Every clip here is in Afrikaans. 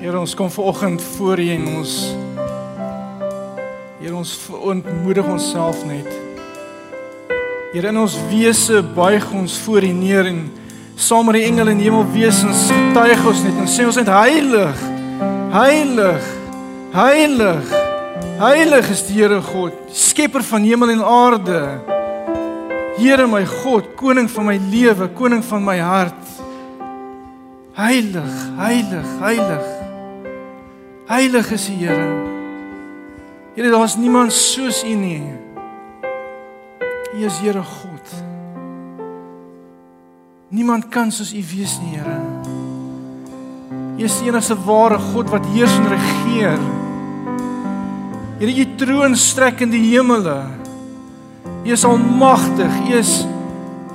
Here ons kom vanoggend voor U en ons Here ons ontmoedig onsself net. Here in ons wese buig ons voor U neer en saam met die engele in die hemel wesens getuig ons net en sê ons net heilig. Heilig. Heilig. Heilig is die Here God, skepper van hemel en aarde. Here my God, koning van my lewe, koning van my hart. Heilig, heilig, heilig. Heilig is die Here. Here, daar is niemand soos U nie. U is Here God. Niemand kan soos U wees nie, Here. U is die enigste ware God wat heers en regeer. Here, U troon strek in die hemele. U is almagtig. U is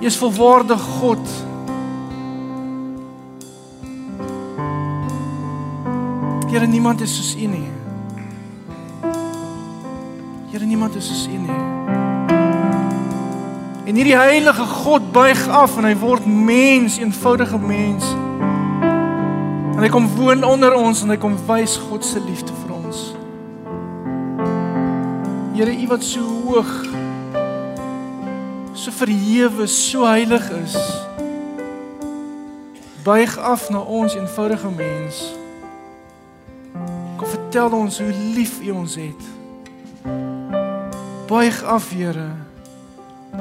U is volwaardig God. Here niemand is soos U nie. Here niemand is soos U nie. En hierdie heilige God buig af en hy word mens, eenvoudige mens. En hy kom woon onder ons en hy kom wys God se liefde vir ons. Here U wat so hoog so verhewe, so heilig is. Buig af na ons eenvoudige mens vertel ons hoe lief U ons het. Buig af, Here.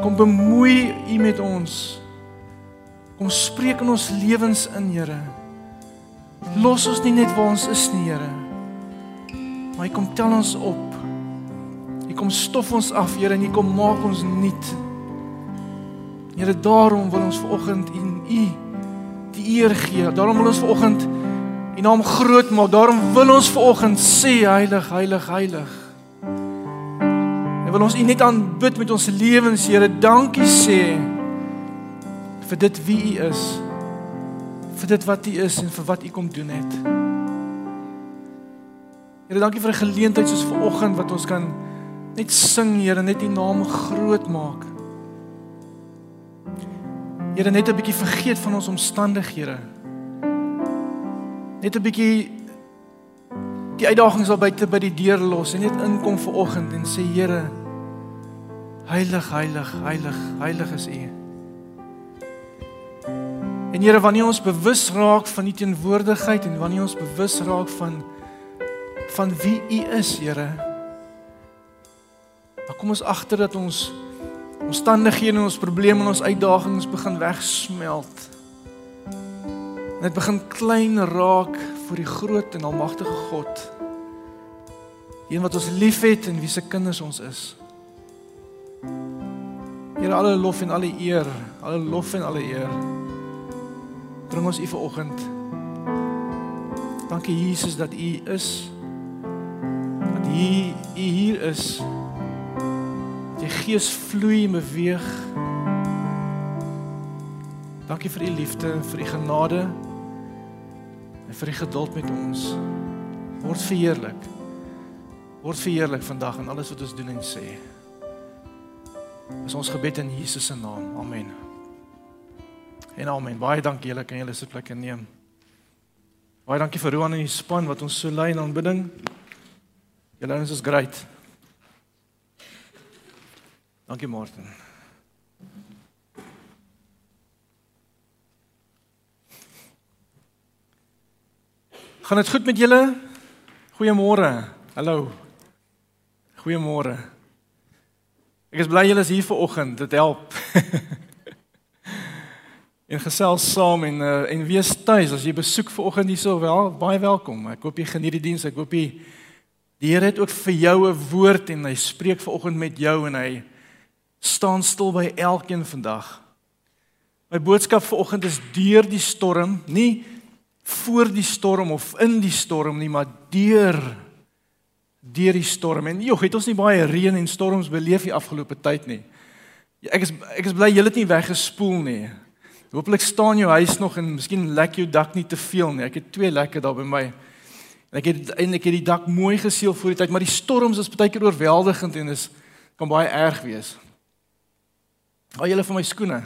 Kom bemoei U met ons. Kom spreek in ons lewens in, Here. Los ons nie net waar ons is nie, Here. Maar U kom tel ons op. U kom stof ons af, Here, en U kom maak ons nuut. Here, daarom wil ons vanoggend in U die eer gee. Daarom wil ons vanoggend U naam groot maak. Daarom wil ons vanoggend sê heilig, heilig, heilig. En wil ons U net aanbid met ons lewens, Here. Dankie sê vir dit wie U is. vir dit wat U is en vir wat U kom doen het. Here, dankie vir 'n geleentheid soos vanoggend wat ons kan net sing, Here, net U naam groot maak. Here, net 'n bietjie vergeet van ons omstandighede net 'n bietjie die uitdagings al buite by die deur los en net inkom vir oggend en sê Here heilig heilig heilig heilig is U. En Here wanneer ons bewus raak van U teenwoordigheid en wanneer ons bewus raak van van wie U is Here dan kom ons agter dat ons omstandighede en ons probleme en ons uitdagings begin wegsmelt. Dit begin klein raak vir die groot en almagtige God. Een wat ons liefhet en wie se kinders ons is. Here alle lof en alle eer, alle lof en alle eer. Bring ons U vir oggend. Dankie Jesus dat U is. Dat U U hier is. Die Gees vloei en beweeg. Dankie vir U liefde, vir U genade en vir die geduld met ons. Word verheerlik. Word verheerlik vandag in alles wat ons doen en sê. Dis ons gebed in Jesus se naam. Amen. En amen. Baie dankie julle kan julle se plekke neem. Baie dankie vir Roan en die span wat ons so lei in aanbidding. Julle is great. Dankie Martin. Gaan dit goed met julle? Goeiemôre. Hallo. Goeiemôre. Ek is bly julle is hier vanoggend. Dit help. en gesels saam en uh, en wees tuis as jy besoek vanoggend hierso wel baie welkom. Ek hoop jy geniet die diens. Ek hoop jy die Here het ook vir jou 'n woord en hy spreek vanoggend met jou en hy staan stil by elkeen vandag. My boodskap vanoggend is deur die storm, nie voor die storm of in die storm nie, maar deur deur die storm. En joh, het ons nie baie reën en storms beleef die afgelope tyd nie. Ek is ek is bly jy het nie weggespoel nie. Hoopelik staan jou huis nog en miskien lek jou dak nie te veel nie. Ek het twee lekke daar by my. En ek het eintlik het die dak mooi geseël voor die tyd, maar die storms is baie keer oorweldigend en is kan baie erg wees. Al julle vir my skoene.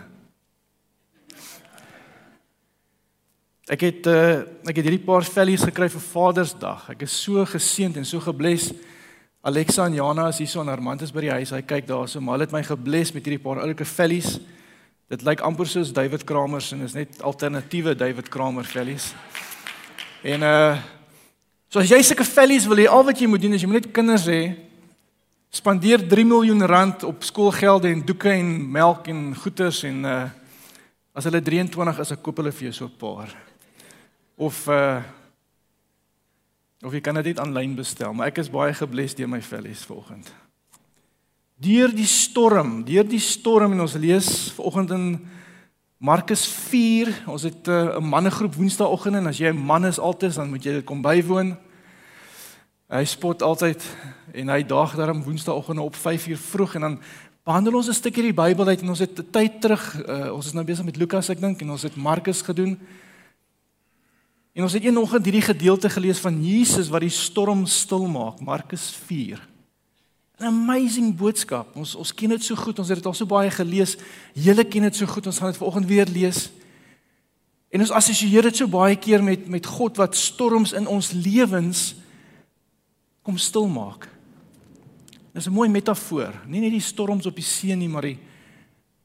Ek het uh ek het hierdie paar vellies gekry vir Vadersdag. Ek is so geseënd en so gebless. Alexa en Jana is hier so in Hermantus by die huis. Hy kyk daarso, maar hulle het my gebless met hierdie paar oulike vellies. Dit lyk amper soos David Kramer se en is net alternatiewe David Kramer vellies. En uh so as jy sulke vellies wil hê, al wat jy moet doen is jy moet net kinders hê. Spandeer 3 miljoen rand op skoolgelde en doeke en melk en goeders en uh as hulle 23 is, ek koop hulle vir jou so 'n paar of uh of jy kan dit net aanlyn bestel, maar ek is baie gebless deur my vellies vanoggend. Deur die storm, deur die storm en ons lees vanoggend in Markus 4, ons het uh, 'n mannegroep Woensdaagoggend en as jy 'n man is altyd dan moet jy dit kom bywoon. Hy spot altyd en hy daag daarom Woensdaagoggend op 5 uur vroeg en dan behandel ons 'n stukkie die Bybel uit en ons het tyd terug uh, ons is nou besig met Lukas ek dink en ons het Markus gedoen. En ons het eenoggend hierdie gedeelte gelees van Jesus wat die storm stil maak, Markus 4. 'n Amazing boodskap. Ons ons ken dit so goed. Ons het dit al so baie gelees. Julle ken dit so goed. Ons gaan dit vanoggend weer lees. En ons assosieer dit so baie keer met met God wat storms in ons lewens kom stil maak. Dis 'n mooi metafoor. Nie net die storms op die see nie, maar die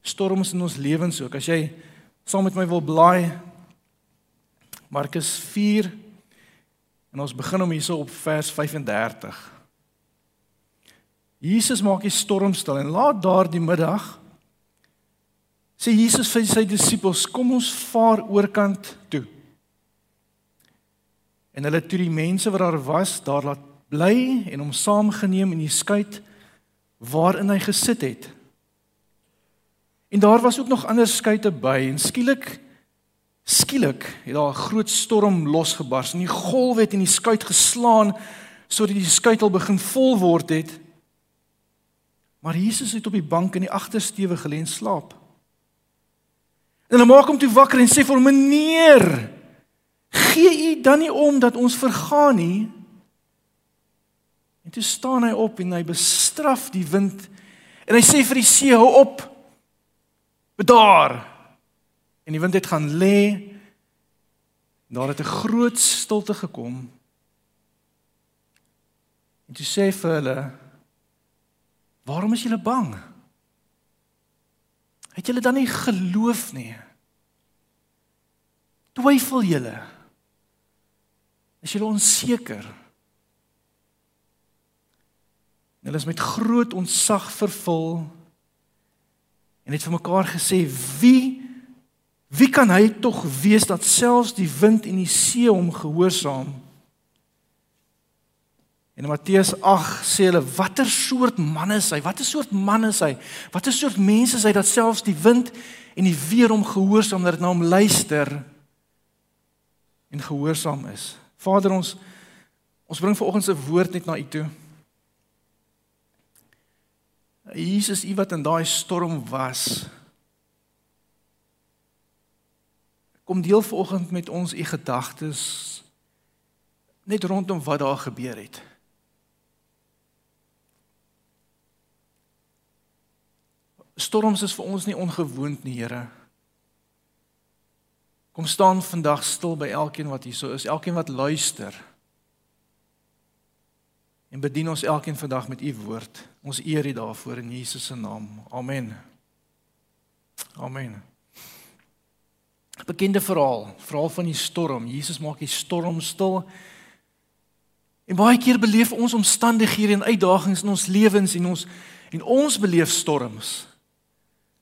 storms in ons lewens ook. As jy saam met my wil blaai Markus 4 en ons begin om hierso op vers 35. Jesus maak die storm stil en laat daardie middag sê Jesus vir sy disippels kom ons vaar oorkant toe. En hulle toe die mense wat daar was daar laat bly en hom saamgeneem in die skuit waarin hy gesit het. En daar was ook nog ander skuite by en skielik Skielik het daar 'n groot storm losgebars en die golwe het in die skuit geslaan sodat die skuit al begin vol word het. Maar Jesus het op die bank in die agtersteewe gelê en slaap. En hulle maak hom toe wakker en sê vir hom: "Meneer, gee u dan nie om dat ons vergaan nie?" En toe staan hy op en hy bestraf die wind en hy sê vir die see: "Hou op. Bedaar." En die wind het gaan lê. Daar het 'n groot stilte gekom. En toe sê vir hulle: "Waarom is julle bang? Het julle dan nie geloof nie? Twyfel julle? Is julle onseker?" En hulle is met groot ontzag vervul en het vir mekaar gesê: "Wie Wie kan hy tog wees dat selfs die wind en die see hom gehoorsaam? En Matteus 8 sê hulle watter soort man is hy? Watter soort man is hy? Watter soort mense is hy dat selfs die wind en die weer hom gehoorsaam dat dit na hom luister en gehoorsaam is? Vader ons ons bring vanoggend se woord net na u toe. Jesus, u wat in daai storm was, kom deel vanoggend met ons u gedagtes net rondom wat daar gebeur het. Storms is vir ons nie ongewoond nie, Here. Kom staan vandag stil by elkeen wat hier is, elkeen wat luister. En bedien ons elkeen vandag met u woord. Ons eer u daarvoor in Jesus se naam. Amen. Amen bekende verhaal, verhaal van die storm. Jesus maak die storm stil. En baie keer beleef ons omstandighede en uitdagings in ons lewens en ons en ons beleef storms.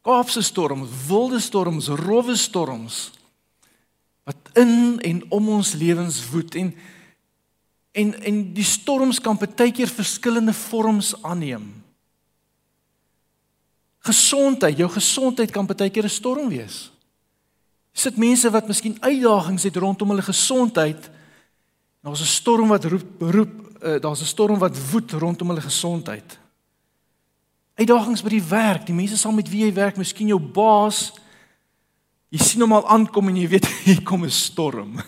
Kaapse storms, wilde storms, rowwe storms wat in en om ons lewens woed en en en die storms kan baie keer verskillende vorms aanneem. Gesondheid, jou gesondheid kan baie keer 'n storm wees. Sit mense wat miskien uitdagings het rondom hulle gesondheid. Daar's 'n storm wat roep roep, uh, daar's 'n storm wat woed rondom hulle gesondheid. Uitdagings by die werk, die mense saam met wie jy werk, miskien jou baas. Jy sien hom al aankom en jy weet hier kom 'n storm.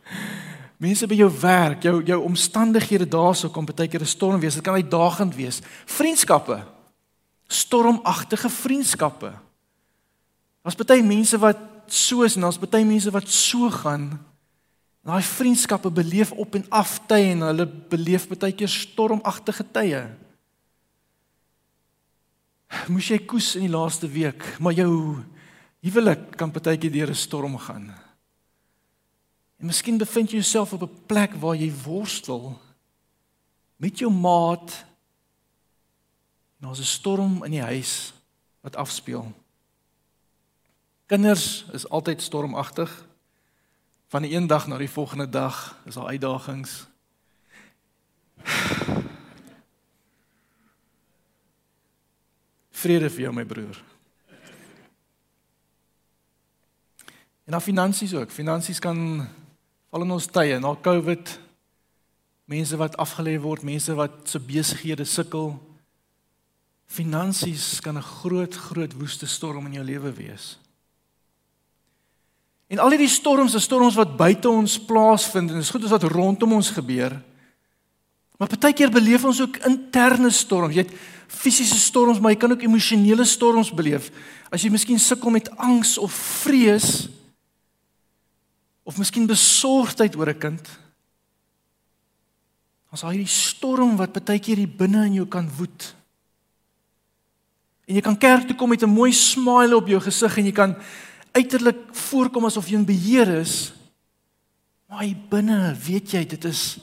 mense by jou werk, jou jou omstandighede daarso kom baie keer 'n storm wees. Dit kan uitdagend wees. Vriendskappe. Stormagtige vriendskappe. Daar's baie mense wat so is en daar's baie mense wat so gaan. Daai vriendskappe beleef op en af tye en hulle beleef baie keer stormagtige tye. Moes jy koes in die laaste week, maar jou huwelik kan baie keer deur 'n storm gaan. En miskien bevind jy jouself op 'n plek waar jy worstel met jou maat. Daar's 'n storm in die huis wat afspeel. Kinders is altyd stormagtig. Van die een dag na die volgende dag is daar uitdagings. Vrede vir jou my broer. En dan finansies ook. Finansies kan al in ons tye na COVID mense wat afgelê word, mense wat se besighede sukkel. Finansies kan 'n groot groot woeste storm in jou lewe wees. En al hierdie storms, is storms wat buite ons plaasvind en is goed as wat rondom ons gebeur. Maar partykeer beleef ons ook interne storms. Jy het fisiese storms, maar jy kan ook emosionele storms beleef. As jy miskien sukkel met angs of vrees of miskien besorgdheid oor 'n kind. As hy die storm wat partykeer hier binne in jou kan woed. En jy kan kerk toe kom met 'n mooi smile op jou gesig en jy kan uiterlik voorkom asof jy in beheer is. Maar hier binne, weet jy, dit is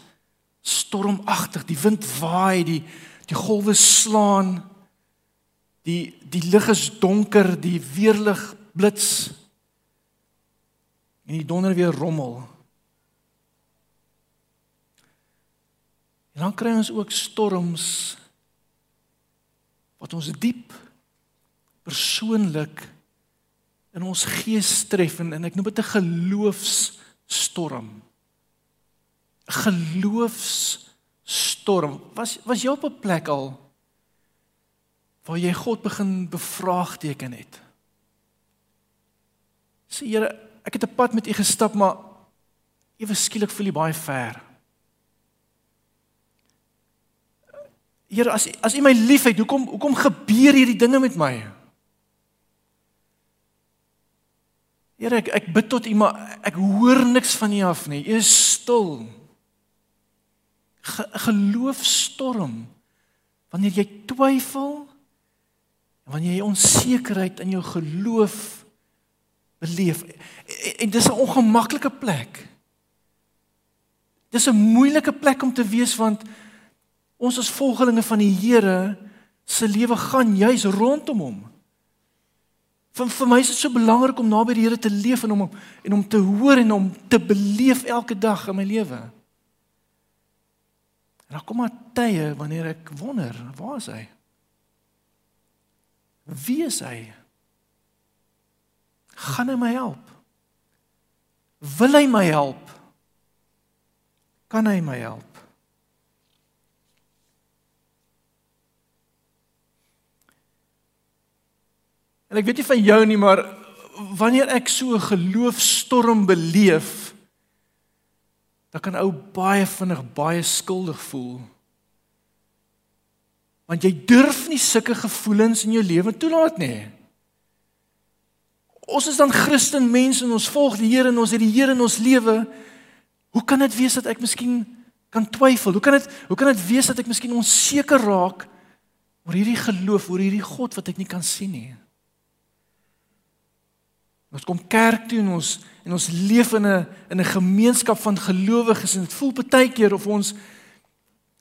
stormagtig. Die wind waai, die die golwe slaan. Die die lug is donker, die weerlig blits. En die donder weer rommel. En dan kry ons ook storms wat ons diep persoonlik in ons gees tref en, en ek noem dit 'n geloofsstorm. 'n Geloofsstorm. Was was jy op 'n plek al waar jy God begin bevraagteken het? Sê Here, ek het 'n pad met U gestap, maar ewe skielik voel jy baie ver. Here, as as U my liefhet, hoekom hoekom gebeur hierdie dinge met my? Here ek ek bid tot U maar ek hoor niks van U af nie. U is stil. Ge, geloofstorm. Wanneer jy twyfel en wanneer jy onsekerheid in jou geloof beleef. En, en dis 'n ongemaklike plek. Dis 'n moeilike plek om te wees want ons as volgelinge van die Here se lewe gaan juis rondom hom. Vir vir my is dit so belangrik om naby die Here te leef en om en om te hoor en om te beleef elke dag in my lewe. En dan kom maar tye wanneer ek wonder, waar is hy? Wie is hy? Gaan hy my help? Wil hy my help? Kan hy my help? En ek weet nie van jou nie, maar wanneer ek so 'n geloofstorm beleef, dan kan ou baie vinnig baie skuldig voel. Want jy durf nie sulke gevoelens in jou lewe toelaat nie. Ons is dan Christen mense en ons volg die Here en ons het die Here in ons lewe. Hoe kan dit wees dat ek miskien kan twyfel? Hoe kan dit hoe kan dit wees dat ek miskien onseker raak oor hierdie geloof, oor hierdie God wat ek nie kan sien nie? Ons kom kerk toe en ons en ons leef in 'n in 'n gemeenskap van gelowiges en dit voel baie keer of ons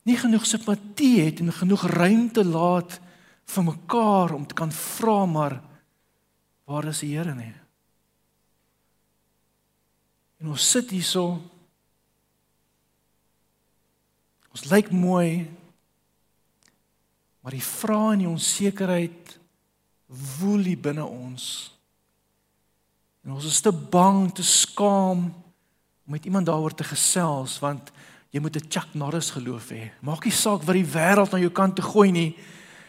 nie genoeg simpatie het en genoeg ruimte laat vir mekaar om te kan vra maar waar is die Here nie? En ons sit hierso Ons lyk mooi maar die vrae en die onsekerheid woel hier binne ons. En ons is te bang, te skaam om met iemand daaroor te gesels want jy moet 'n Chuck Norris geloof hê. Maak nie saak wat die wêreld aan jou kant te gooi nie.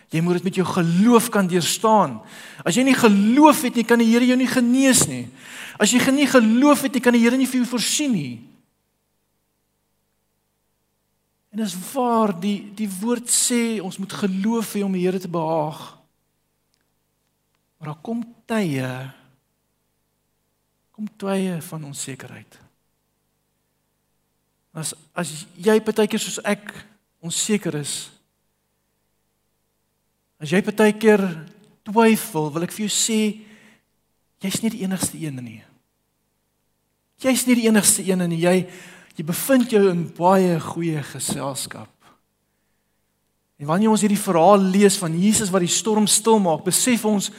Jy moet dit met jou geloof kan deurstaan. As jy nie geloof het nie, kan die Here jou nie genees nie. As jy nie geloof het nie, kan die Here nie vir jou voorsien nie. En dis waar die die woord sê ons moet geloof hê om die Here te behaag. Maar daar kom tye Kom tye van onsekerheid. As as jy partykeer soos ek onseker is. As jy partykeer twyfel, wil ek vir jou sê jy's nie die enigste een nie. Jy's nie die enigste een nie. Jy jy bevind jou in baie goeie geselskap. En wanneer ons hierdie verhaal lees van Jesus wat die storm stil maak, besef ons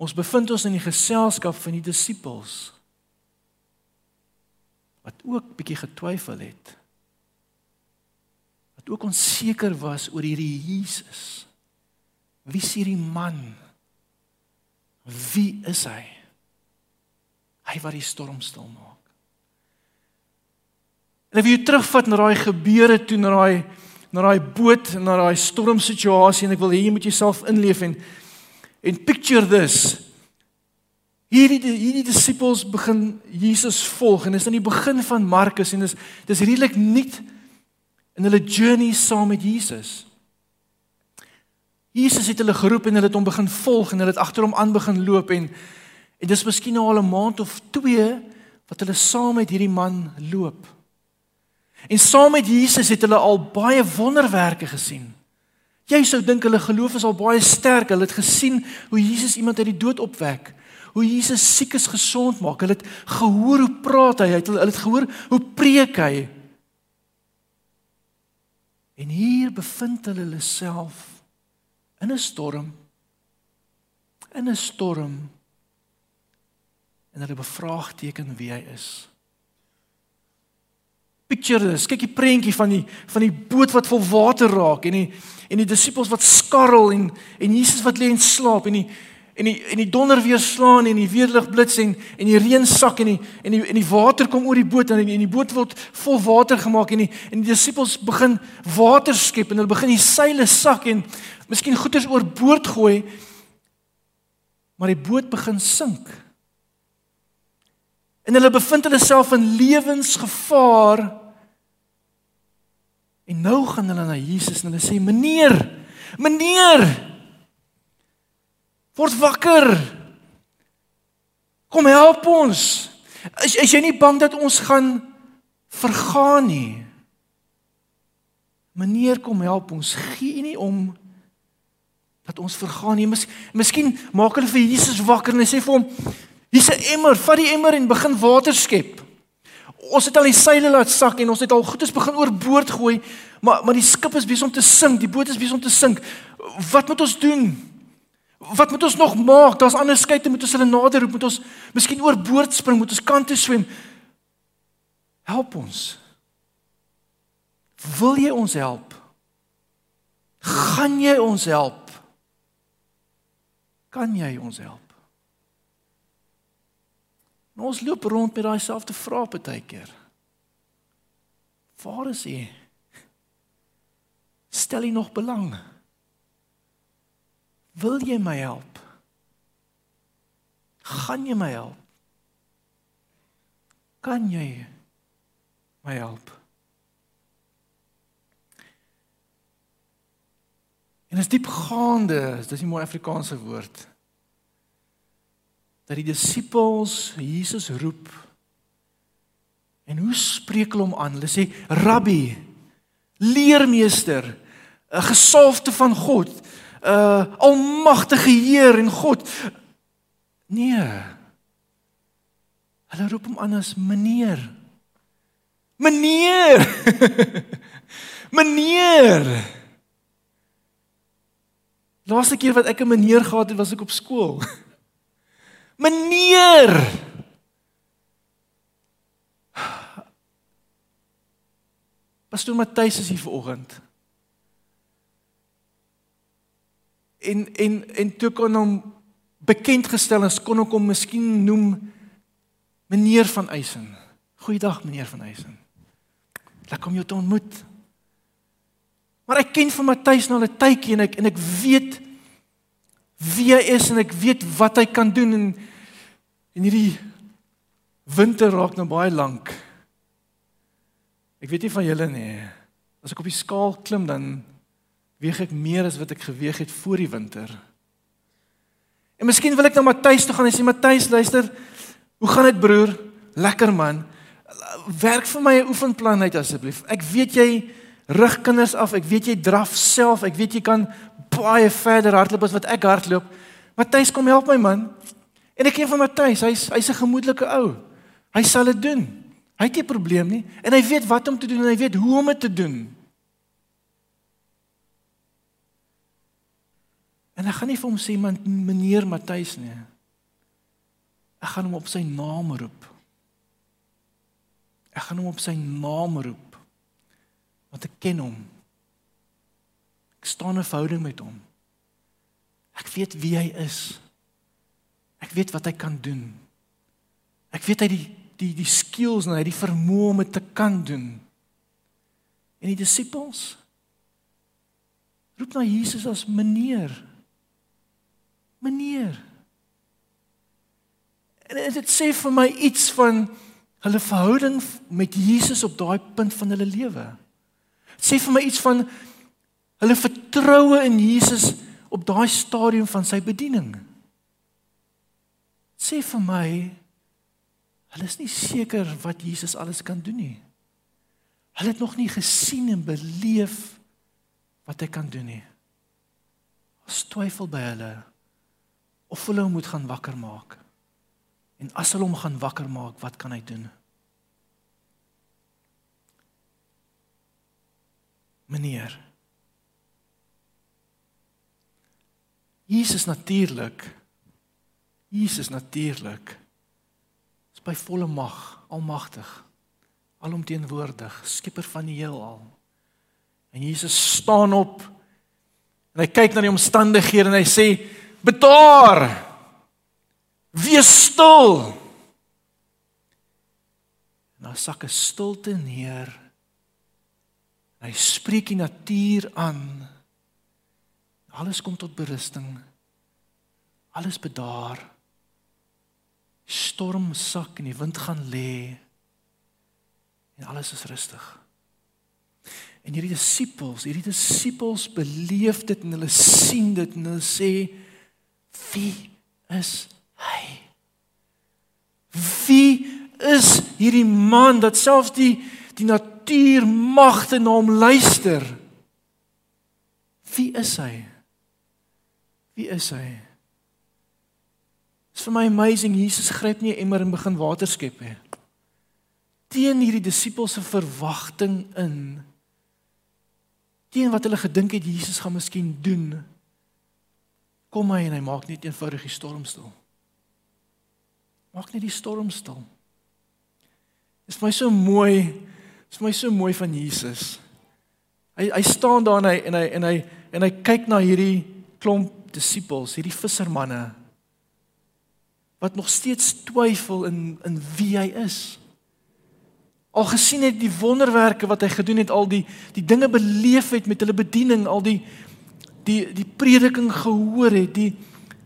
ons bevind ons in die geselskap van die disippels wat ook bietjie getwyfel het. Wat ook onseker was oor hierdie Jesus. Wie is hierdie man? Wie is hy? Hy wat die storm stil maak. En as jy terugvat na daai gebeure toe na daai na daai boot en na daai stormsituasie en ek wil hê jy moet jouself inleef en en picture this. Hierdie hierdie disippels begin Jesus volg en dis aan die begin van Markus en dis dis redelik nuut in hulle journey saam met Jesus. Jesus het hulle geroep en hulle het hom begin volg en hulle het agter hom aan begin loop en en dis miskien nou al 'n maand of 2 wat hulle saam met hierdie man loop. En saam met Jesus het hulle al baie wonderwerke gesien. Jy sou dink hulle geloof is al baie sterk. Hulle het gesien hoe Jesus iemand uit die dood opwek. Hoe Jesus siekes gesond maak. Hulle het gehoor hoe praat hy. Hulle het gehoor hoe preek hy. En hier bevind hulle hulle self in 'n storm. In 'n storm. En hulle bevraagteken wie hy is picture this. Kyk die prentjie van die van die boot wat vol water raak en die en die disippels wat skarrel en en Jesus wat lê en slaap en die en die en die donder weer slaan en die weerlig blits en en die reën sak en die en die en die water kom oor die boot en die, en die boot word vol water gemaak en die en die disippels begin water skep en hulle begin die seile sak en miskien goeders oorboord gooi maar die boot begin sink. En hulle bevind hulle self in lewensgevaar. En nou gaan hulle na Jesus en hulle sê: "Meneer, meneer, word wakker. Kom help ons. Is, is jy nie bang dat ons gaan vergaan nie? Meneer, kom help ons. Gee nie om dat ons vergaan nie. Mis, miskien maak hulle vir Jesus wakker en sê vir hom: Hier's 'n emmer, vat die emmer en begin water skep. Ons het al die seile laat sak en ons het al goedes begin oorboord gooi, maar maar die skip is besig om te sink, die boot is besig om te sink. Wat moet ons doen? Wat moet ons nog maak? Daar's ander skeite, moet ons hulle nader roep, moet ons miskien oorboord spring, moet ons kant toe swem. Help ons. Wil jy ons help? Gaan jy ons help? Kan jy ons help? En ons loop rond met daai selfde vrae baie keer. Waar is hy? Stel hy nog belang? Wil jy my help? Gaan jy my help? Kan jy my help? En is diepgaande, dis 'n mooi Afrikaanse woord dat die disippels Jesus roep. En hoe spreek hulle hom aan? Hulle sê rabbi, leermeester, 'n gesalfde van God, 'n almagtige Heer en God. Nee. Hulle roep hom aan as meneer. Meneer. meneer. Laaste keer wat ek 'n meneer gehad het, was ek op skool. Meneer. Pastoor Matthys is hier vanoggend. En en en toe kon hom bekend gestel as kon ek hom miskien noem meneer van Eisen. Goeiedag meneer van Eisen. Lekker om jou te ontmoet. Maar ek ken van Matthys nou al 'n tydjie en ek en ek weet wie hy is en ek weet wat hy kan doen en en hierdie winter raak nou baie lank. Ek weet nie van julle nie. As ek op die skaal klim dan weeg ek meer as wat ek geweeg het voor die winter. En miskien wil ek na Matthys toe gaan en sê Matthys, luister, Hoe gaan dit broer? Lekker man. Werk vir my 'n oefenplan uit asseblief. Ek weet jy rig kinders af. Ek weet jy draf self. Ek weet jy kan baie verder hardloop as wat ek hardloop. Matthys kom help my man. En ek ken van Matthys. Hy's hy's 'n gemoedelike ou. Hy sal dit doen. Hy het nie 'n probleem nie en hy weet wat om te doen en hy weet hoe om dit te doen. En ek gaan nie vir hom sê man meneer Matthys nie. Ek gaan hom op sy naam roep. Ek gaan hom op sy naam roep. Want ek ken hom. Ek staan 'n verhouding met hom. Ek weet wie hy is. Ek weet wat hy kan doen. Ek weet hy die die die skills en hy die vermoë om dit te kan doen. En die disippels roep na Jesus as meneer meneer. En dit sê vir my iets van hulle verhouding met Jesus op daai punt van hulle lewe. Dit sê vir my iets van hulle vertroue in Jesus op daai stadium van sy bediening. Dit sê vir my hulle is nie seker wat Jesus alles kan doen nie. Hulle het nog nie gesien en beleef wat hy kan doen nie. Ons twyfel by hulle of hulle hom moet gaan wakker maak. En as hulle hom gaan wakker maak, wat kan hy doen? Meneer. Jesus natuurlik. Jesus natuurlik. Is by volle mag, almagtig, alomteenwoordig, skepper van die heelal. En Jesus staan op en hy kyk na die omstandighede en hy sê Betaar. Wees stil. Na sakke stilte neer. Hy spreek die natuur aan. Alles kom tot berusting. Alles bedaar. Storm sak en die wind gaan lê. En alles is rustig. En hierdie disippels, hierdie disippels beleef dit en hulle sien dit en hulle sê Wie is hy? Wie is hierdie man dat selfs die die natuur magte na hom luister? Wie is hy? Wie is hy? Dit is vir my amazing Jesus gryp nie 'n emmer en begin water skep nie. Teen hierdie disippels se verwagting in. Teen wat hulle gedink het Jesus gaan miskien doen kom hy en hy maak net eenvoudig die storm stil. Maak net die storm stil. Dit is my so mooi. Dit is my so mooi van Jesus. Hy hy staan daar en hy en hy en hy en hy kyk na hierdie klomp disippels, hierdie vissermanne wat nog steeds twyfel in in wie hy is. Al gesien het die wonderwerke wat hy gedoen het, al die die dinge beleef het met hulle bediening, al die die die prediking gehoor het, die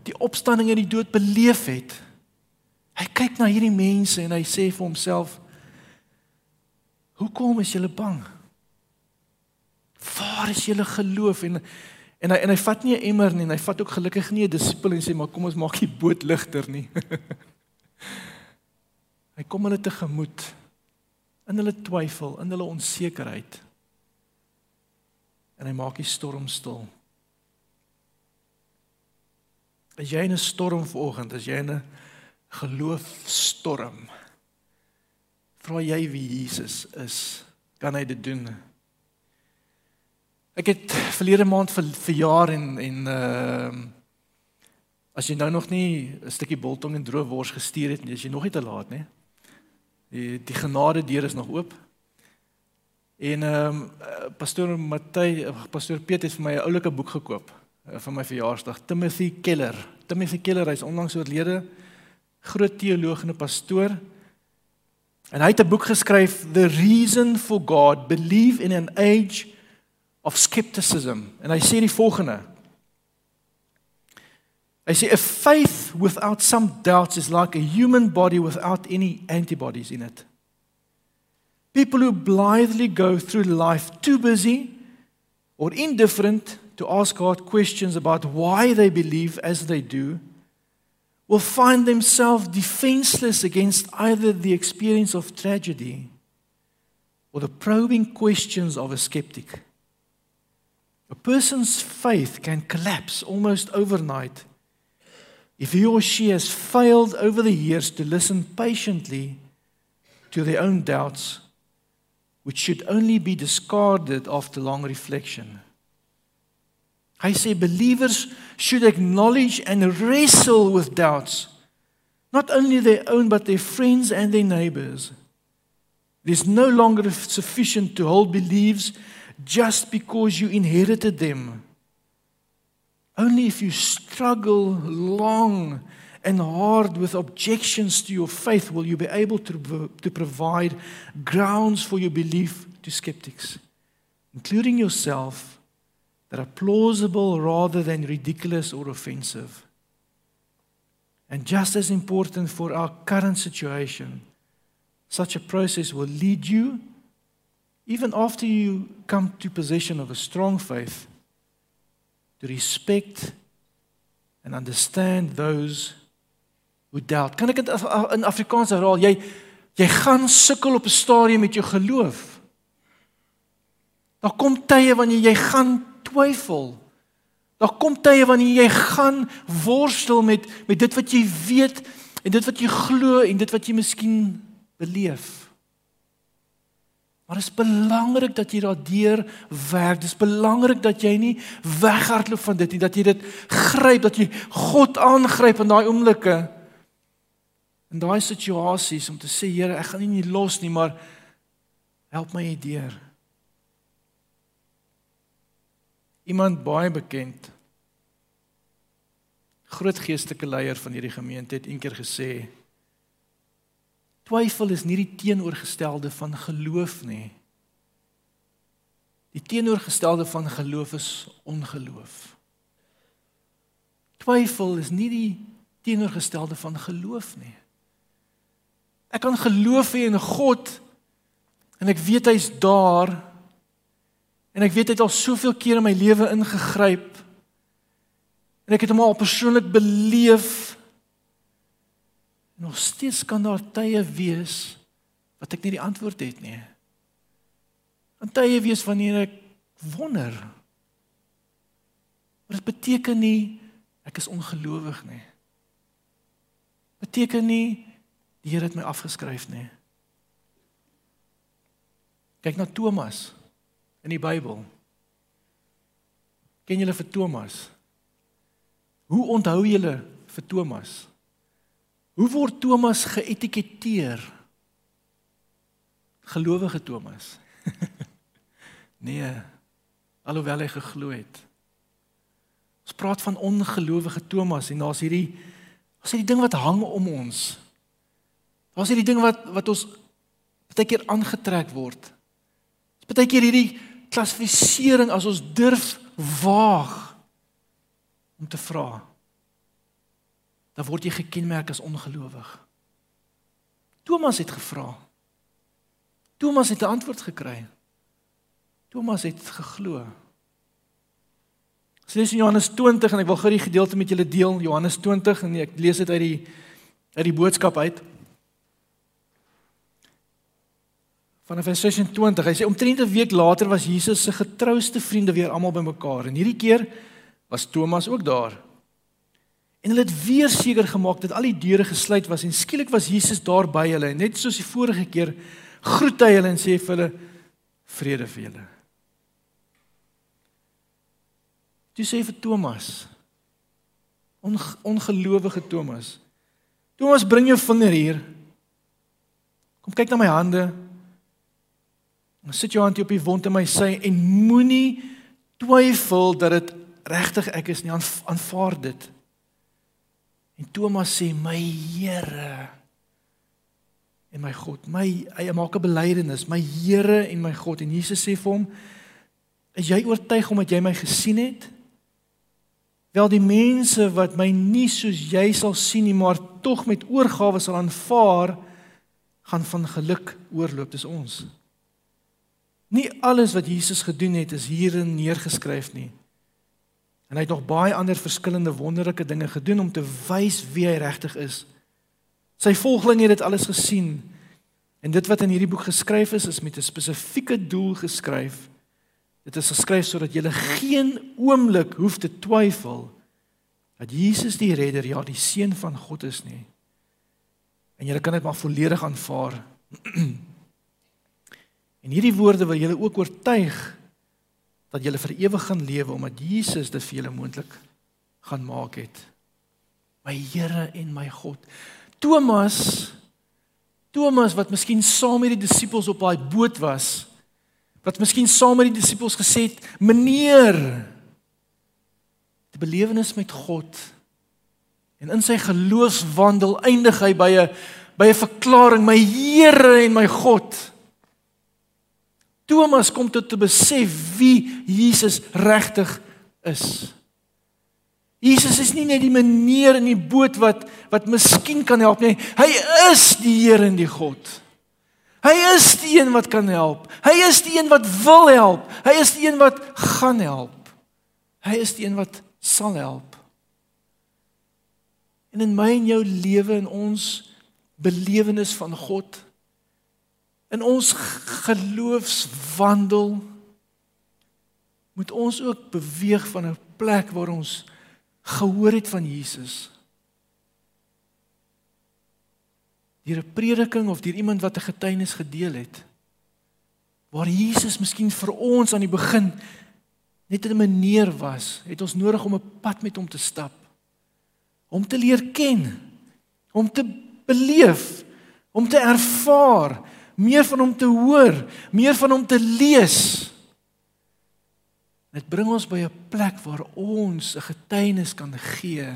die opstanding en die dood beleef het. Hy kyk na hierdie mense en hy sê vir homself: "Hoekom is julle bang? Waar is julle geloof?" En en hy en hy vat nie 'n emmer nie, en hy vat ook gelukkig nie 'n disipel en sê: "Maar kom ons maak die boot ligter nie." hy kom hulle tegemoet in hulle twyfel, in hulle onsekerheid. En hy maak die storm stil. As jy in 'n storm vanoggend, as jy in 'n geloofstorm, vra jy wie Jesus is, kan hy dit doen? Ek het verlede maand vir verjaar en en ehm uh, as jy nou nog nie 'n stukkie biltong en droë wors gestuur het nie, is jy nog nie te laat nie. Die die genade deur is nog oop. En ehm um, pastoor Matthys, pastoor Piet het vir my 'n oulike boek gekoop. Eh, van my verjaarsdag Timothy Keller. Timothy Keller hy's onlangs oorlede. Groot teoloog en 'n pastoor. En hy het 'n boek geskryf The Reason for God: Believe in an Age of Skepticism. En hy sê die volgende. Hy sê a faith without some doubts is like a human body without any antibodies in it. People who blithely go through life too busy or indifferent to ask God questions about why they believe as they do will find themselves defenseless against either the experience of tragedy or the probing questions of a skeptic. A person's faith can collapse almost overnight if he or she has failed over the years to listen patiently to their own doubts, which should only be discarded after long reflection. Hy say believers should acknowledge and wrestle with doubts, not only their own but their friends and their neighbors. It is no longer sufficient to hold beliefs just because you inherited them. Only if you struggle long and hard with objections to your faith will you be able to, to provide grounds for your belief to skeptics, including yourself, that are plausible rather than ridiculous or offensive. And just as important for our current situation, such a process will lead you, even after you come to possession of a strong faith, to respect and understand those who doubt. Kan ek dit in Afrikaans herhaal? Jy jy gaan sukkel op 'n stadium met jou geloof. Daar kom tye wanneer jy gaan twyfel. Daar kom tye wanneer jy gaan worstel met met dit wat jy weet en dit wat jy glo en dit wat jy miskien beleef. Maar dit is belangrik dat jy daardeur werk. Dit is belangrik dat jy nie weghardloop van dit nie, dat jy dit gryp, dat jy God aangryp in daai oomblikke. In daai situasies om te sê Here, ek gaan U nie los nie, maar help my hierdeur. Iemand baie bekend groot geestelike leier van hierdie gemeente het eendag gesê Twyfel is nie die teenoorgestelde van geloof nie. Die teenoorgestelde van geloof is ongeloof. Twyfel is nie die teenoorgestelde van geloof nie. Ek kan geloof hê in God en ek weet hy's daar en ek weet hy het al soveel keer in my lewe ingegryp en ek het hom al persoonlik beleef Nog steeds kan daar tye wees wat ek nie die antwoord het nie. En tye wees wanneer ek wonder. Maar dit beteken nie ek is ongelowig nie. Beteken nie die Here het my afgeskryf nie. Kyk na Thomas in die Bybel. Ken julle vir Thomas? Hoe onthou julle vir Thomas? Hoe word Thomas geetiketeer? Gelowige Thomas. nee, alhoewel hy geglo het. Ons praat van ongelowige Thomas en daar's hierdie daar's hierdie ding wat hang om ons. Daar's hierdie ding wat wat ons baie keer aangetrek word. Dis baie keer hierdie klassifisering as ons durf waag om te vra dan word jy gekenmerk as ongelowig. Thomas het gevra. Thomas het 'n antwoord gekry. Thomas het geglo. Dis in Johannes 20 en ek wil gou die gedeelte met julle deel, Johannes 20 en ek lees dit uit die uit die boodskap uit. Vanaf vers 26. Hy sê omtrent 'n week later was Jesus se getrouste vriende weer almal bymekaar en hierdie keer was Thomas ook daar. En hulle het weer seker gemaak dat al die deure gesluit was en skielik was Jesus daar by hulle. Net soos die vorige keer groet hy hulle en sê vir hulle vrede vir julle. Jy sê vir Thomas on, ongelowige Thomas. Thomas bring jou vinger hier. Kom kyk na my hande. En sit jou hand op die wond in my sy en moenie twyfel dat dit regtig ek is nie aanvaar dit. En Thomas sê my Here en my God, my hy maak 'n belydenis, my Here en my God en Jesus sê vir hom is jy oortuig omdat jy my gesien het? Wel die mense wat my nie soos jy sal sien nie, maar tog met oorgawe sal aanvaar, gaan van geluk oorloop, dis ons. Nie alles wat Jesus gedoen het is hierin neergeskryf nie. En hy het nog baie ander verskillende wonderlike dinge gedoen om te wys wie hy regtig is. Sy volgelinge het dit alles gesien. En dit wat in hierdie boek geskryf is, is met 'n spesifieke doel geskryf. Dit is geskryf sodat jy geen oomblik hoef te twyfel dat Jesus die redder, ja, die seun van God is nie. En jy kan dit maar volledig aanvaar. En hierdie woorde wil julle ook oortuig dat julle vir ewig gaan lewe omdat Jesus dit vir julle moontlik gaan maak het. My Here en my God. Thomas Thomas wat miskien saam met die disippels op daai boot was, wat miskien saam met die disippels gesê het, "Meneer, die belewenis met God en in sy geloofswandel eindig hy by 'n by 'n verklaring, my Here en my God." Thomas kom tot te besef wie Jesus regtig is. Jesus is nie net die meneer in die boot wat wat miskien kan help nie. Hy is die Here en die God. Hy is die een wat kan help. Hy is die een wat wil help. Hy is die een wat gaan help. Hy is die een wat sal help. En in my en jou lewe en ons belewenis van God in ons geloofswandel moet ons ook beweeg van 'n plek waar ons gehoor het van Jesus. Deur 'n prediking of deur iemand wat 'n getuienis gedeel het. Waar Jesus miskien vir ons aan die begin net 'n meneer was, het ons nodig om 'n pad met hom te stap. Om te leer ken, om te beleef, om te ervaar, meer van hom te hoor, meer van hom te lees. Dit bring ons by 'n plek waar ons 'n getuienis kan gee.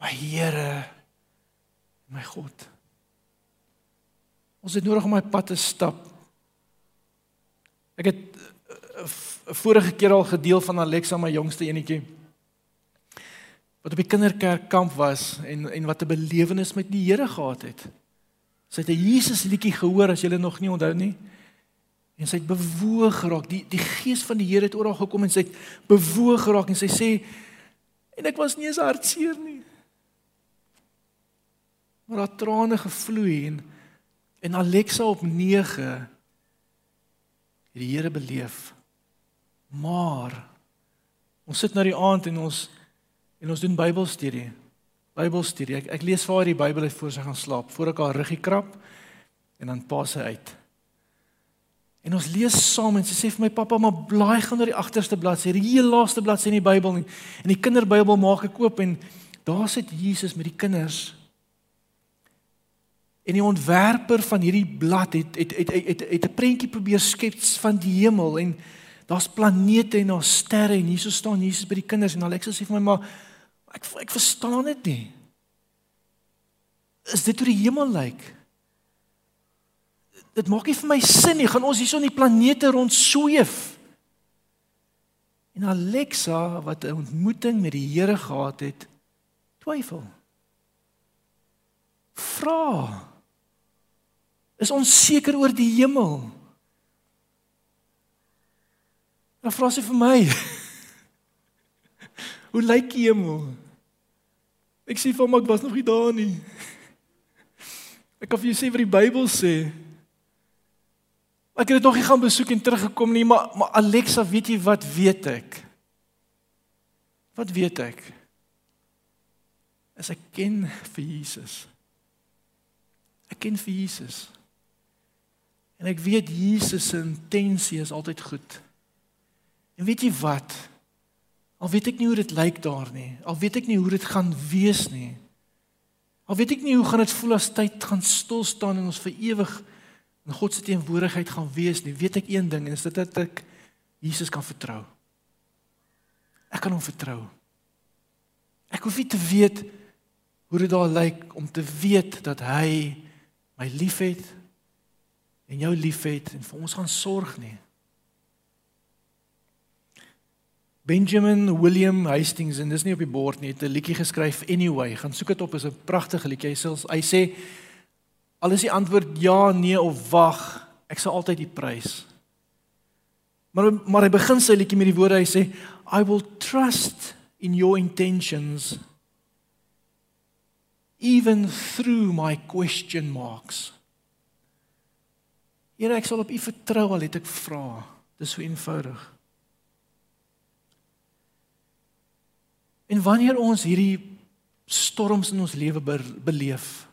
My Here, my God. Ons het nodig om my pad te stap. Ek het eh, vorige keer al gedeel van Alexa, my jongste enetjie wat op die kinderkerkkamp was en en wat 'n belewenis met die Here gehad het. Sy het 'n Jesus liedjie gehoor as jy nog nie onthou nie. En sy het bewoog geraak. Die die gees van die Here het oral gekom en sy het bewoog geraak en sy sê en ek was nie eens hartseer nie. Maar haar trane gevloei en en Alexa op 9 het die Here beleef. Maar ons sit nou die aand en ons en ons doen Bybelstudie. Bybelstudie. Ek, ek lees vir haar die Bybel uit voor sy gaan slaap, voor ek haar ruggie krap en dan pas sy uit. En ons lees saam en sy sê vir my pappa, maar blaai gou na die agterste bladsy, die heel laaste bladsy in die Bybel nie. En die kinderbybel maak ek oop en daar sit Jesus met die kinders. En die ontwerper van hierdie blad het het het het, het, het 'n prentjie probeer skep van die hemel en daar's planete en daar's sterre en hierso staan Jesus by die kinders en Alexa sê vir my maar ek ek verstaan dit nie. Is dit hoe die hemel lyk? Dit maak nie vir my sin nie. Gaan ons hierso in die planete rond sweef? En Alexa wat 'n ontmoeting met die Here gehad het, twyfel. Vra. Is ons seker oor die hemel? Dan vra sy vir my. Hoe lyk die hemel? Ek sê vir hom ek was nog nie daar nie. Ek kan vir jou sê wat die Bybel sê. Ek het dit nog nie gaan besoek en teruggekom nie, maar maar Alexa, weet jy wat weet ek? Wat weet ek? As ek ken vir Jesus. Ek ken vir Jesus. En ek weet Jesus se intensie is altyd goed. En weet jy wat? Al weet ek nie hoe dit lyk daar nie. Al weet ek nie hoe dit gaan wees nie. Al weet ek nie hoe gaan dit voel as tyd gaan stil staan en ons vir ewig in God se teenwoordigheid gaan wees nie, weet ek een ding en dit is dat ek Jesus kan vertrou. Ek kan hom vertrou. Ek hoef nie te weet hoe dit daar lyk om te weet dat hy my liefhet en jou liefhet en vir ons gaan sorg nie. Benjamin William Hastings en dis nie op die bord nie, het 'n liedjie geskryf anyway, gaan soek dit op, is 'n pragtige liedjie. Hy sê hy sê Al is die antwoord ja, nee of wag, ek sal altyd die prys. Maar maar hy begin sy liedjie met die woorde hy sê I will trust in your intentions even through my question marks. Here ek sal op U vertrou al het ek vra. Dis so eenvoudig. En wanneer ons hierdie storms in ons lewe beleef,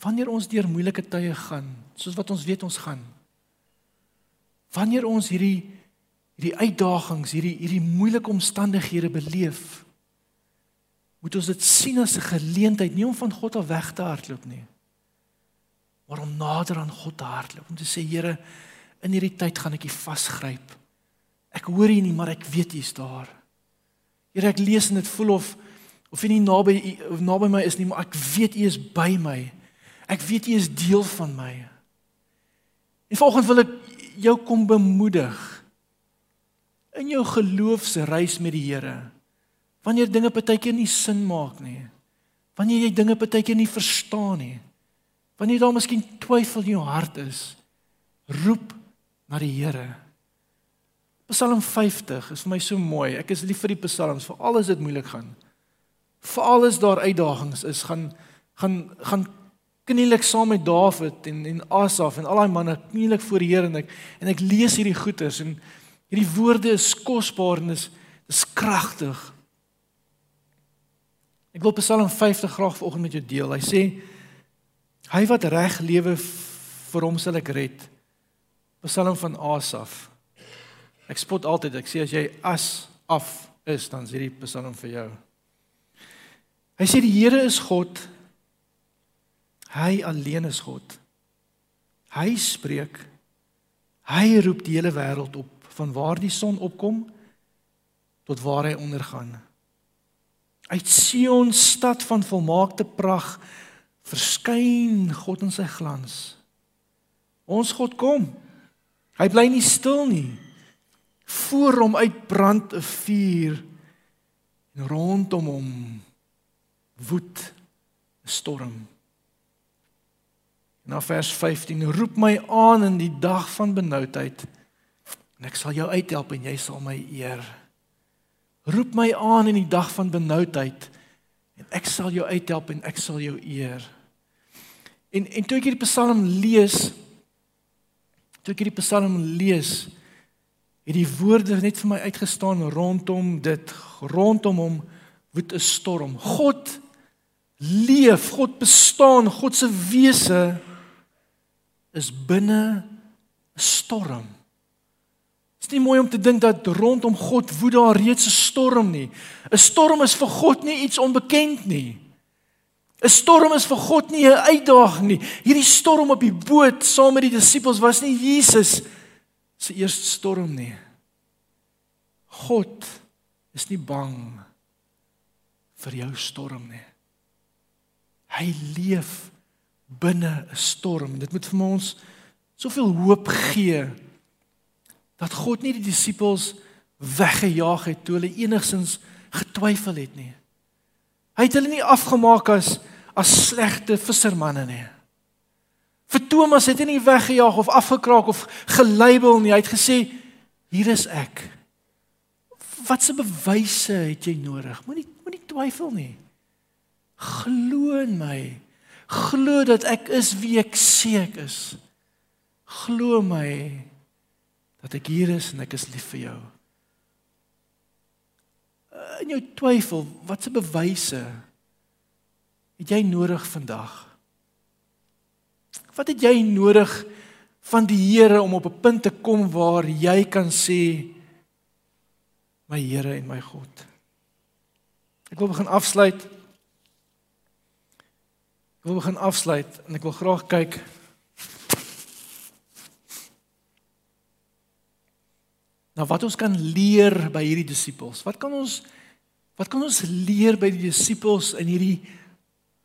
wanneer ons deur moeilike tye gaan, soos wat ons weet ons gaan, wanneer ons hierdie hierdie uitdagings, hierdie hierdie moeilike omstandighede beleef, moet ons dit sien as 'n geleentheid nie om van God af weg te hardloop nie maar om nader aan God te hardloop om te sê Here in hierdie tyd gaan ek U vasgryp. Ek hoor U nie maar ek weet U is daar Here ek lees en dit voel of of U nie naby of naby my is nie maar ek weet U is by my ek weet U is deel van my en volgens wil ek jou kom bemoedig in jou geloofsreis met die Here Wanneer dinge partykeer nie sin maak nie. Wanneer jy dinge partykeer nie verstaan nie. Wanneer daar miskien twyfel in jou hart is, roep na die Here. Psalm 50 is vir my so mooi. Ek is lief vir die psalms, vir alles dit moeilik gaan. Vir alles daar uitdagings is, gaan gaan gaan knielik saam met Dawid en en Asaf en al daai manne knielik voor die Here en ek en ek lees hierdie goeters en hierdie woorde is kosbaar en is is kragtig. Ek wil Psalm 50 graag vanoggend met jou deel. Hy sê hy wat reg lewe vir hom sal ek red. Psalm van Asaf. Ek spot altyd, ek sê as jy as af is, dan is hierdie Psalm vir jou. Hy sê die Here is God. Hy alleen is God. Hy spreek. Hy roep die hele wêreld op van waar die son opkom tot waar hy ondergaan. Uit Sion stad van volmaakte pragt verskyn God in sy glans. Ons God kom. Hy bly nie stil nie. Voor hom uitbrand 'n vuur en rondom hom woed 'n storm. Na vers 15 roep my aan in die dag van benoudheid en ek sal jou uithelp en jy sal my eer. Roep my aan in die dag van benoudheid en ek sal jou uithelp en ek sal jou eer. En en toe ek hierdie Psalm lees, toe ek hierdie Psalm lees, het die woorde net vir my uitgestaan rondom dit, rondom hom woed 'n storm. God leef, God bestaan, God se wese is binne 'n storm nie mooi om te dink dat rondom God woed daar reeds 'n storm nie. 'n Storm is vir God nie iets onbekend nie. 'n Storm is vir God nie 'n uitdaging nie. Hierdie storm op die boot saam met die disippels was nie Jesus se eerste storm nie. God is nie bang vir jou storm nie. Hy leef binne 'n storm. Dit moet vir ons soveel hoop gee dat God nie die disippels weggejaag het toe hulle enigsins getwyfel het nie. Hy het hulle nie afgemaak as as slegte vissermanne nie. Thomas het hy nie weggejaag of afgekraak of gelabel nie. Hy het gesê hier is ek. Watse bewyse het jy nodig? Moenie moenie twyfel nie. Glo in my. Glo dat ek is wie ek sê ek is. Glo my dat ek hier is en ek is lief vir jou. In jou twyfel, watse bewyse het jy nodig vandag? Wat het jy nodig van die Here om op 'n punt te kom waar jy kan sê my Here en my God? Ek wil begin afsluit. Ek wil begin afsluit en ek wil graag kyk na wat ons kan leer by hierdie disippels. Wat kan ons wat kan ons leer by die disippels in hierdie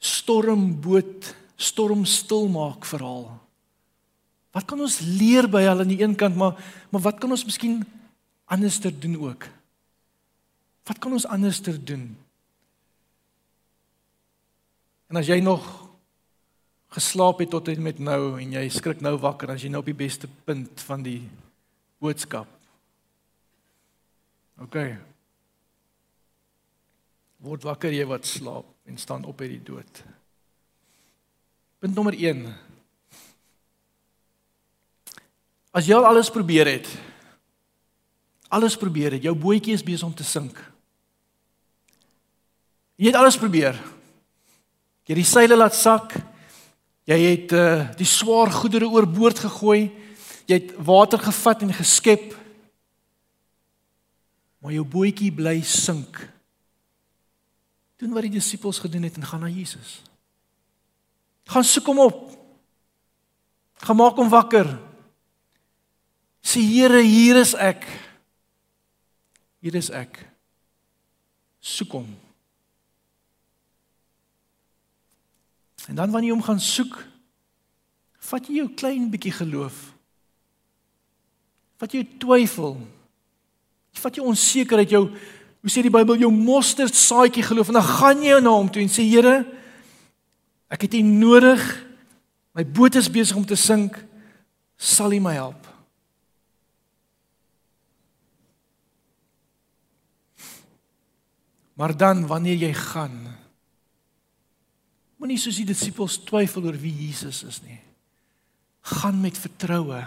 stormboot, storm stil maak verhaal? Wat kan ons leer by hulle aan die een kant, maar maar wat kan ons miskien anderster doen ook? Wat kan ons anderster doen? En as jy nog geslaap het tot en met nou en jy skrik nou wakker as jy nou op die beste punt van die boodskap. OK. Word wakker jy wat slaap en staan op uit die dood. Punt nommer 1. As jy al alles probeer het, alles probeer het, jou bootjie is besig om te sink. Jy het alles probeer. Jy het die seile laat sak. Jy het uh, die swaar goedere oorboord gegooi. Jy het water gevat en geskep. Maar jou bootjie bly sink. Doen wat die disippels gedoen het en gaan na Jesus. Gaan soek hom op. Gaan maak hom wakker. Sê Here, hier is ek. Hier is ek. Soek hom. En dan wanneer jy hom gaan soek, vat jy jou klein bietjie geloof. Vat jy twyfel. Vat jy onsekerheid jou hoe sê die Bybel jou mosterd saadjie geloof en dan gaan jy na hom toe en sê Here, ek het U nodig. My boot is besig om te sink. Sal U my help? Maar dan wanneer jy gaan, Moenie soos die disippels twyfel oor wie Jesus is nie. Gaan met vertroue.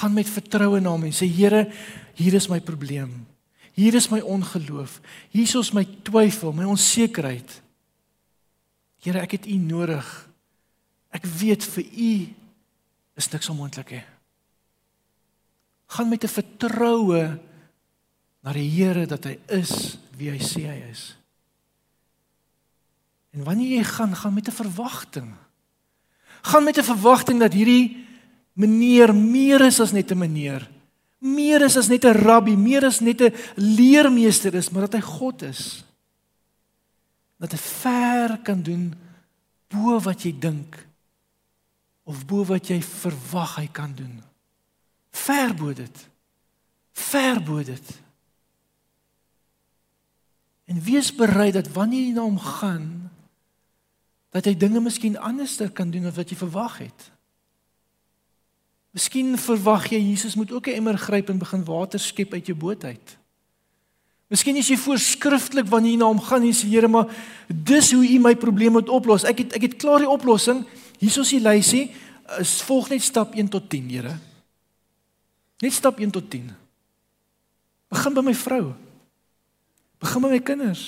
Gaan met vertroue na hom en sê Here, hier is my probleem. Hier is my ongeloof. Hier is my twyfel, my onsekerheid. Here, ek het U nodig. Ek weet vir U is niks onmoontlik nie. Gaan met 'n vertroue na die Here dat hy is wie hy sê hy is. En wanneer jy gaan, gaan met 'n verwagting. Gaan met 'n verwagting dat hierdie meneer meer is as net 'n meneer. Meer is as net 'n rabbi, meer is net 'n leermeester is, maar dat hy God is. Dat hy ver kan doen bo wat jy dink of bo wat jy verwag hy kan doen. Ver bo dit. Ver bo dit. En wees bereid dat wanneer jy na hom gaan, dat hy dinge miskien anderster kan doen as wat jy verwag het. Miskien verwag jy Jesus moet ook 'n emmer gryp en begin water skep uit jou boot uit. Miskien is jy voorskrifklik wanneer jy na hom gaan en sê Here, maar dis hoe u my probleem moet oplos. Ek het ek het klaar die oplossing. Hiersoos die lysie is volg net stap 1 tot 10, Here. Net stap 1 tot 10. Begin by my vrou. Begin by my kinders.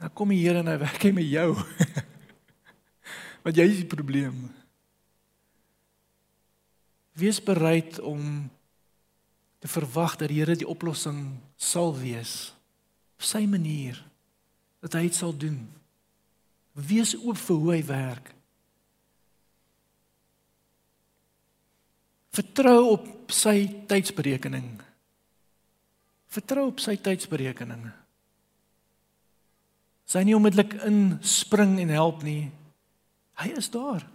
Dan kom die Here en hy werk hy met jou. Want jy is die probleem. Wees bereid om te verwag dat die Here die oplossing sal wees op sy manier dat hy dit sal doen. Wees oop vir hoe hy werk. Vertrou op sy tydsberekening. Vertrou op sy tydsberekening. Sy nie onmiddellik inspring en help nie. Hy is daar.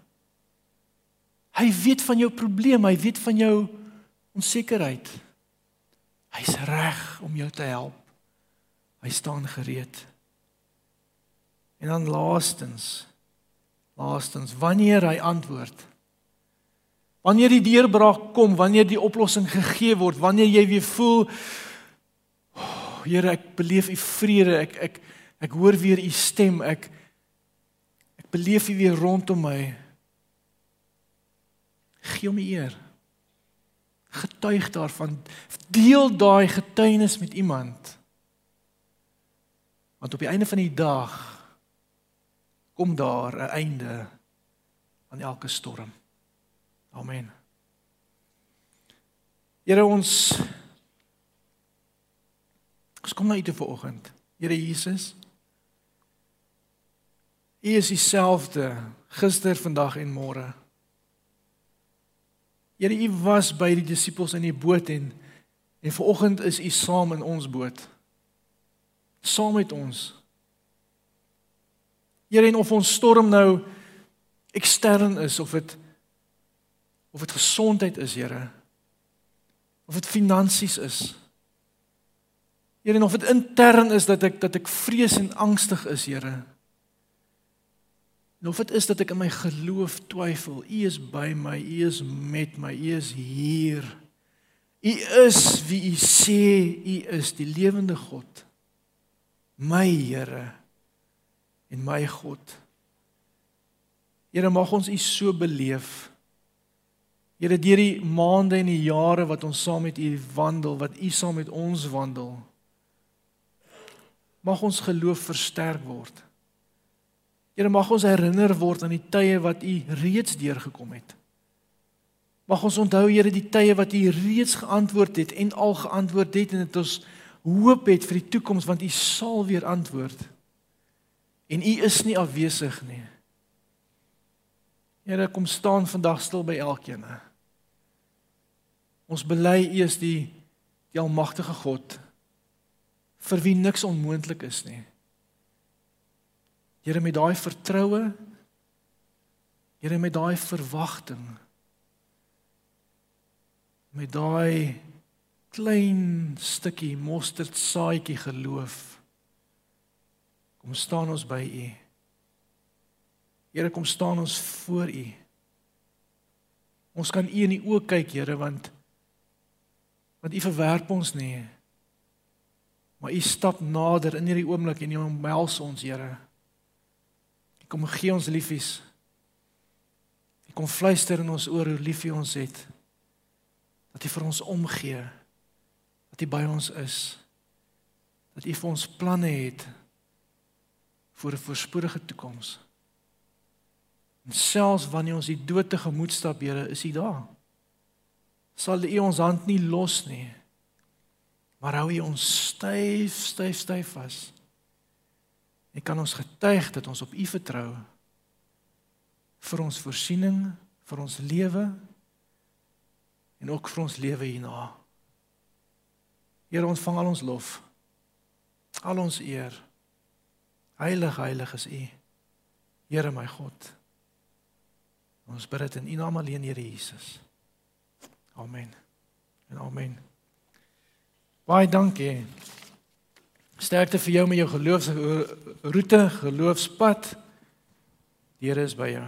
Hy weet van jou probleem, hy weet van jou onsekerheid. Hy's reg om jou te help. Hy staan gereed. En dan laastens, laastens, wanneer hy antwoord. Wanneer die deurbraak kom, wanneer die oplossing gegee word, wanneer jy weer voel, oh, Here, ek beleef u vrede, ek ek Ek hoor weer u stem. Ek ek beleef u weer rondom my. Gee hom eer. Getuig daarvan. Deel daai getuienis met iemand. Want op die einde van die dag kom daar 'n einde aan elke storm. Amen. Here ons ons kom na u toe vanoggend. Here Jesus. U is dieselfde gister, vandag en môre. Here, U was by die disippels in die boot en en vanoggend is U saam in ons boot. Saam met ons. Here, en of ons storm nou ekstern is of dit of dit gesondheid is, Here. Of dit finansies is. Here, en of dit intern is dat ek dat ek vrees en angstig is, Here En of dit is dat ek in my geloof twyfel, U is by my, U is met my, U is hier. U is wie U sê U is, die lewende God. My Here en my God. Here mag ons U so beleef. Here deur die maande en die jare wat ons saam met U wandel, wat U saam met ons wandel. Mag ons geloof versterk word. Here mag ons herinner word aan die tye wat U reeds deurgekom het. Mag ons onthou Here die tye wat U reeds geantwoord het en al geantwoord het en dit ons hoop het vir die toekoms want U sal weer antwoord. En U is nie afwesig nie. Here kom staan vandag stil by elkeen. Ons bely U is die die almagtige God vir wie niks onmoontlik is nie. Here met daai vertroue Here met daai verwagting met daai klein stukkie mosterd saadjie geloof kom staan ons by u. Here kom staan ons voor u. Ons kan u in die oë kyk Here want want u verwerp ons nie. Maar u stap nader in hierdie oomblik en u omhels ons Here Kom gee ons liefies. Kom fluister in ons oor hoe lief U ons het. Dat U vir ons omgee. Dat U by ons is. Dat U vir ons planne het vir 'n voorspoedige toekoms. En selfs wanneer ons die dood te gemoed stap, Here, is U daar. Sal U ons hand nie los nie. Maar hou U ons styf, styf, styf vas. En kan ons getuig dat ons op U vertrou vir ons voorsiening, vir ons lewe en ook vir ons lewe hierna. Here ontvang al ons lof. Al ons eer. Heilig, heilig is U. Here my God. Ons bid dit in U naam alleen, Here Jesus. Amen. En amen. Baie dankie. Sterkte vir jou met jou geloofsroete, geloofspad. Die Here is by jou.